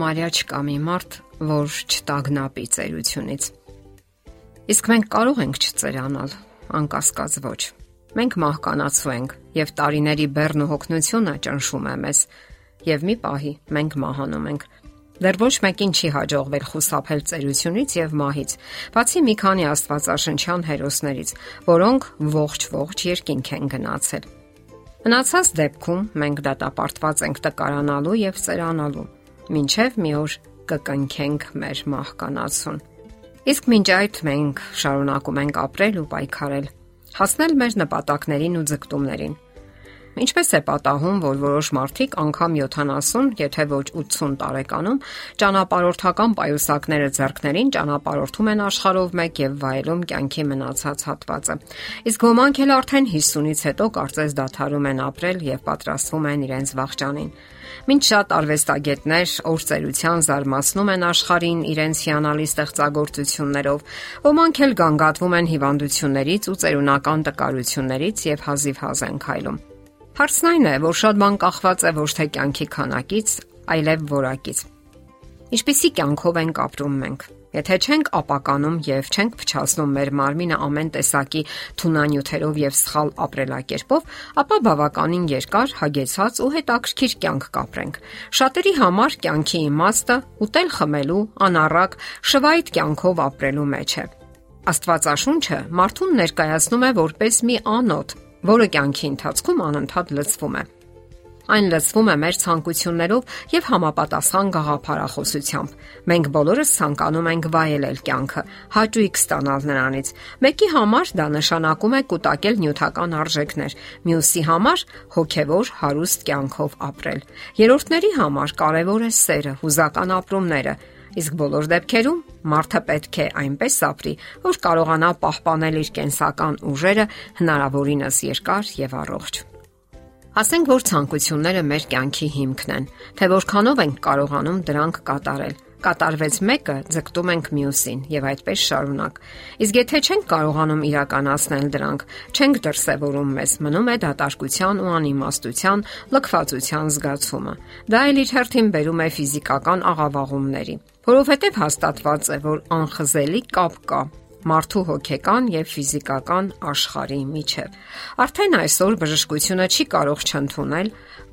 Համարյա չկա մի մարդ, որ չտագնապի ծերությունից։ Իսկ մենք կարող ենք չծերանալ, անկասկած ոչ։ Մենք մահկանացու ենք, եւ տարիների բեռն ու հոգնությունը ճնշում է մեզ, եւ մի պահի մենք մահանում ենք։ Դեռ ոչ մեկին չի հաջողվել խուսափել ծերությունից եւ մահից, բացի մի քանի աստվածաշնչյան հերոսներից, որոնք ողջ-ողջ երկինք են գնացել։ Մնացած դեպքում մենք դատապարտված ենք տկարանալու եւ ծերանալու ինչև մի օր կկնքենք մեր մահկանացուն։ Իսկ մինչ այդ մենք շարունակում ենք ապրել ու պայքարել, հասնել մեր նպատակներին ու ձգտումներին։ Ինչպես է պատահում, որ որոշ մարդիկ անգամ 70, եթե ոչ 80 տարեկանում ճանապարհորդական պայուսակները ձեռքներին ճանապարհորդում են աշխարհով մեկ եւ վայելում կյանքի մնացած հատվածը։ Իսկ ոմանք էլ արդեն 50-ից հետո կարծես դադարում են ապրել եւ պատրաստվում են իրենց վաղճանին։ Մինչ շատ արվեստագետներ օրծերության զարմացնում են աշխարհին իրենց հիանալի ստեղծագործություններով, ոմանք էլ գանգատվում են հիվանդություններից ու ծերունական տկարություններից եւ հազիվ-հազ են քայլում։ Հարցն այն է, որ շատ բան կախված է ոչ թե կյանքի քանակից, այլև որակից։ Ինչպիսի կյանքով ենք ապրում մենք։ Եթե չենք ապականում եւ չենք փչացնում մեր մարմինը ամեն տեսակի թունանյութերով եւ սխալ ապրելակերպով, ապա բավականին երկար, հագեցած ու հետաքրքիր կյանք կապրենք։ Շատերի համար կյանքի իմաստը ուտել խմելու, անառակ, շվայտ կյանքով ապրելու մեջ է։ Աստվածաշունչը մարդուն ներկայացնում է որպես մի անոթ, որը կյանքի ընթացքում անընդհատ լցվում է։ Այն լցվում է մեր ցանկություններով եւ համապատասխան գաղափարախոսությամբ։ Մենք բոլորս ցանկանում ենք վայելել կյանքը, հաճույք ստանալ նրանից։ Մեկի համար դա նշանակում է կൂട്ടակել նյութական արժեքներ, մյուսի համար հոգեվոր հարուստ կյանքով ապրել։ Երրորդների համար կարևոր է սերը, հուզական ապրումները, իսկ բոլոր դեպքերում մարդը պետք է այնպես ապրի, որ կարողանա պահպանել իր կենսական ուժերը հնարավորինս երկար եւ առողջ։ Ասենք որ ցանկությունները մեր կյանքի հիմքն են, թե որքանով ենք կարողանում դրանք կատարել։ Կատարվեց մեկը, ձգտում ենք մյուսին եւ այդպես շարունակ։ Իսկ եթե չենք կարողանում իրականացնել դրանք, չենք դրսևորում մեզ, մնում է դատարկության ու անիմաստության, լքվածության զգացումը։ Դա էլ իր հերթին բերում է ֆիզիկական աղավաղումների, որովհետեւ հաստատված է, որ անխզելի կապ կա մարդու հոգեկան եւ ֆիզիկական աշխարհի միջև։ Արդեն այսօր բժշկությունը չի կարող չընդունել,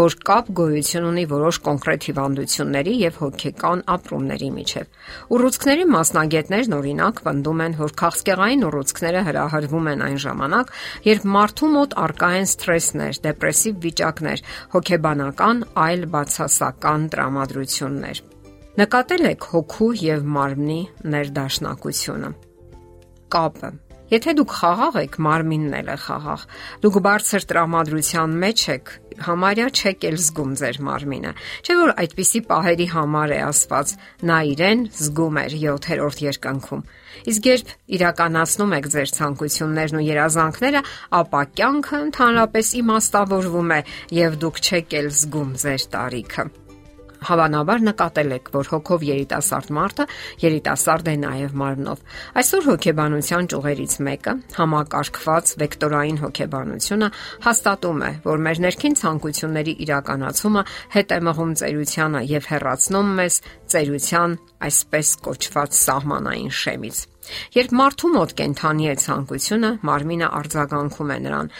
որ կապ գոյություն ունի որոշ կոնկրետ հիվանդությունների եւ հոգեկան ապրումների միջև։ Ուռուցքների մասնագետներն օրինակ պնդում են, որ քաղցկեղային ուռուցքները հրահրվում են այն ժամանակ, երբ մարդու մոտ արկա են սթրեսներ, դեպրեսիվ վիճակներ, հոգեբանական այլ բացասական տրամադրություններ։ Նկատել եք հոգու եւ մարմնի ներդաշնակությունը կապը։ Եթե դուք խաղաղ եք, մարմինն էլ է խաղաղ։ Դուք բարձր տրամադրության մեջ եք, համարյա չեք էլ զգում ձեր մարմինը։ Չէ՞ որ այդպիսի պահերի համար է ասված. նա իրեն զգում էր 7-րդ երկնքում։ Իսկ երբ իրականացնում եք ձեր ցանկություններն ու երազանքները, ապա կյանքը ընդհանրապես իմաստավորվում է եւ դուք չեք էլ զգում ձեր տարիքը հավանաբար նկատել եք, որ հոգով երիտասարդ մարդը երիտասարդ է նաև մարմնով։ Այսօր հոգեբանության ճյուղերից մեկը, համակարգված վեկտորային հոգեբանությունը, հաստատում է, որ մեր ներքին ցանկությունների իրականացումը հետ է մղում ծերությանը եւ հեռացնում մեզ ծերության այսպես կոչված սահմանային շեմից։ Երբ մարդու մոտ կենթանի է ցանկությունը, մարմինը արձագանքում է նրան։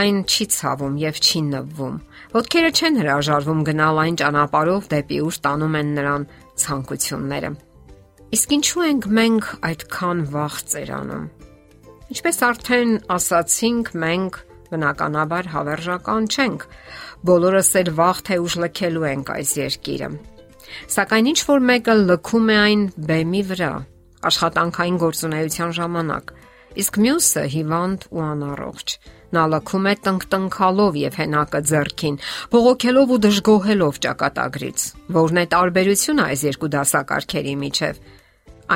Այն չի ցավում եւ չի նվվում։ Ոտքերը չեն հրաժարվում գնալ այն ճանապարհով, դեպի ուր տանում են նրան ցանկությունները։ Իսկ ինչու ենք մենք այդքան վաղ ծերանում։ Ինչպես արդեն ասացինք, մենք բնականաբար հավերժական չենք։ Բոլորս էլ վաղ թե ուշ լքելու ենք այս երկիրը։ Սակայն ինչ որ մեկը լքում է այն բեմի վրա, աշխատանքային գործունեության ժամանակ, իսկ մյուսը հիվանդ ու անառողջ։ Նա լքում է տնկտնքալով եւ հենակը ձեռքին, բողոքելով ու դժգոհելով ճակատագրից։ Որն է տարբերությունը այս երկու դասակարգերի միջև։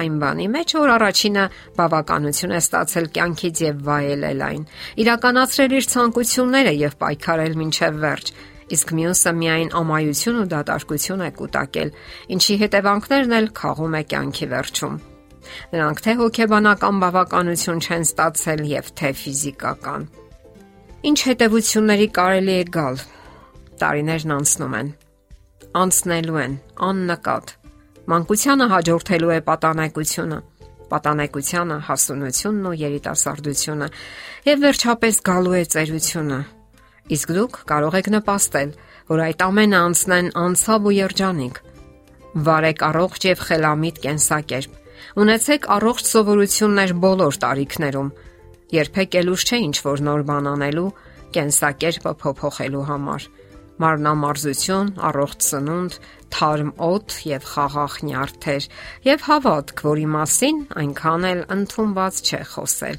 Այն բանի մեջ որ առաջինը բավականություն է ստացել կյանքից եւ վայելել այն, իրականացրել իր ցանկությունները եւ պայքարել մինչև վերջ, իսկ մյուսը միայն ամայություն ու դատարկություն է կուտակել, ինչի հետևանքներն էլ խաղում է կյանքի վերջում։ Նրանք թե հոգեբանական բավականություն չեն ստացել եւ թե ֆիզիկական։ Ինչ հետևությունների կարելի է գալ։ Տարիներն անցնում են։ Անցնելու են աննկատ։ Մանկությանը հաջորդելու է պատանեկությունը, պատանեկությանը հասունությունն ու երիտասարդությունը, եւ վերջապես գալու է ծերությունը։ Իսկ դուք կարող եք նպաստել, որ այդ ամենը անցնեն անցավ ու երջանիկ։ Վարեք առողջ եւ խելամիտ կենսակերպ։ Ունեցեք առողջ սովորություններ բոլոր տարիքներում։ Երբեք ելուր չէ ինչ որ նոր բան անելու, կենսակերպը փոփոխելու համար մարմնամարզություն, առողջ սնունդ, թարմ օդ եւ խաղաղ նյարդեր եւ հավատք, որի մասին այնքան էլ ընդունված չէ խոսել։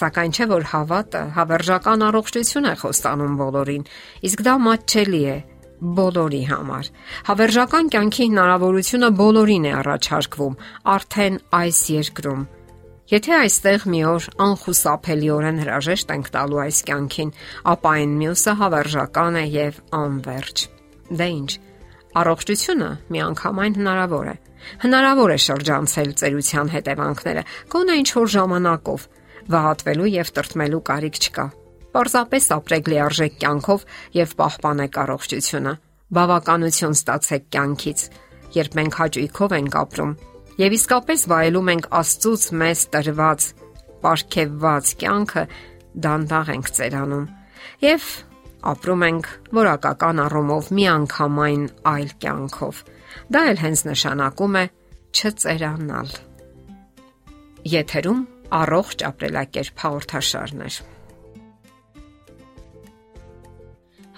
Սակայն չէ որ հավատը հավերժական առողջություն է խոստանում բոլորին, իսկ դա մատչելի է բոլորի համար։ Հավերժական կյանքի հնարավորությունը բոլորին է առաջարկվում արդեն այս երկրում։ Եթե այստեղ մի օր անխուսափելիորեն հրաժեշտ ենք տալու այս կյանքին, ապա այն մյուսը հավերժական է եւ անverջ։ Դե ի՞նչ։ Առողջությունը միանգամայն հնարավոր է։ Հնարավոր է շրջանցել ծերության հետևանքները, գոնե ինչ որ ժամանակով, վհատվելու եւ տրտմելու կարիք չկա։ Պարզապես ապրեք լիարժեք կյանքով եւ պահպանեք առողջությունը։ Բավականություն ստացեք կյանքից, երբ մենք հաճույքով ենք ապրում եւ իսկապես վայելում ենք Աստծուց մեզ տրված, ապարգևված կյանքը, դանդաղ ենք ծերանում եւ ապրում ենք որակական առումով միանգամայն այլ կյանքով։ Դա էլ հենց նշանակում է չծերանալ։ Եթերում առողջ ապրելակերպ հաղորդաշարներ։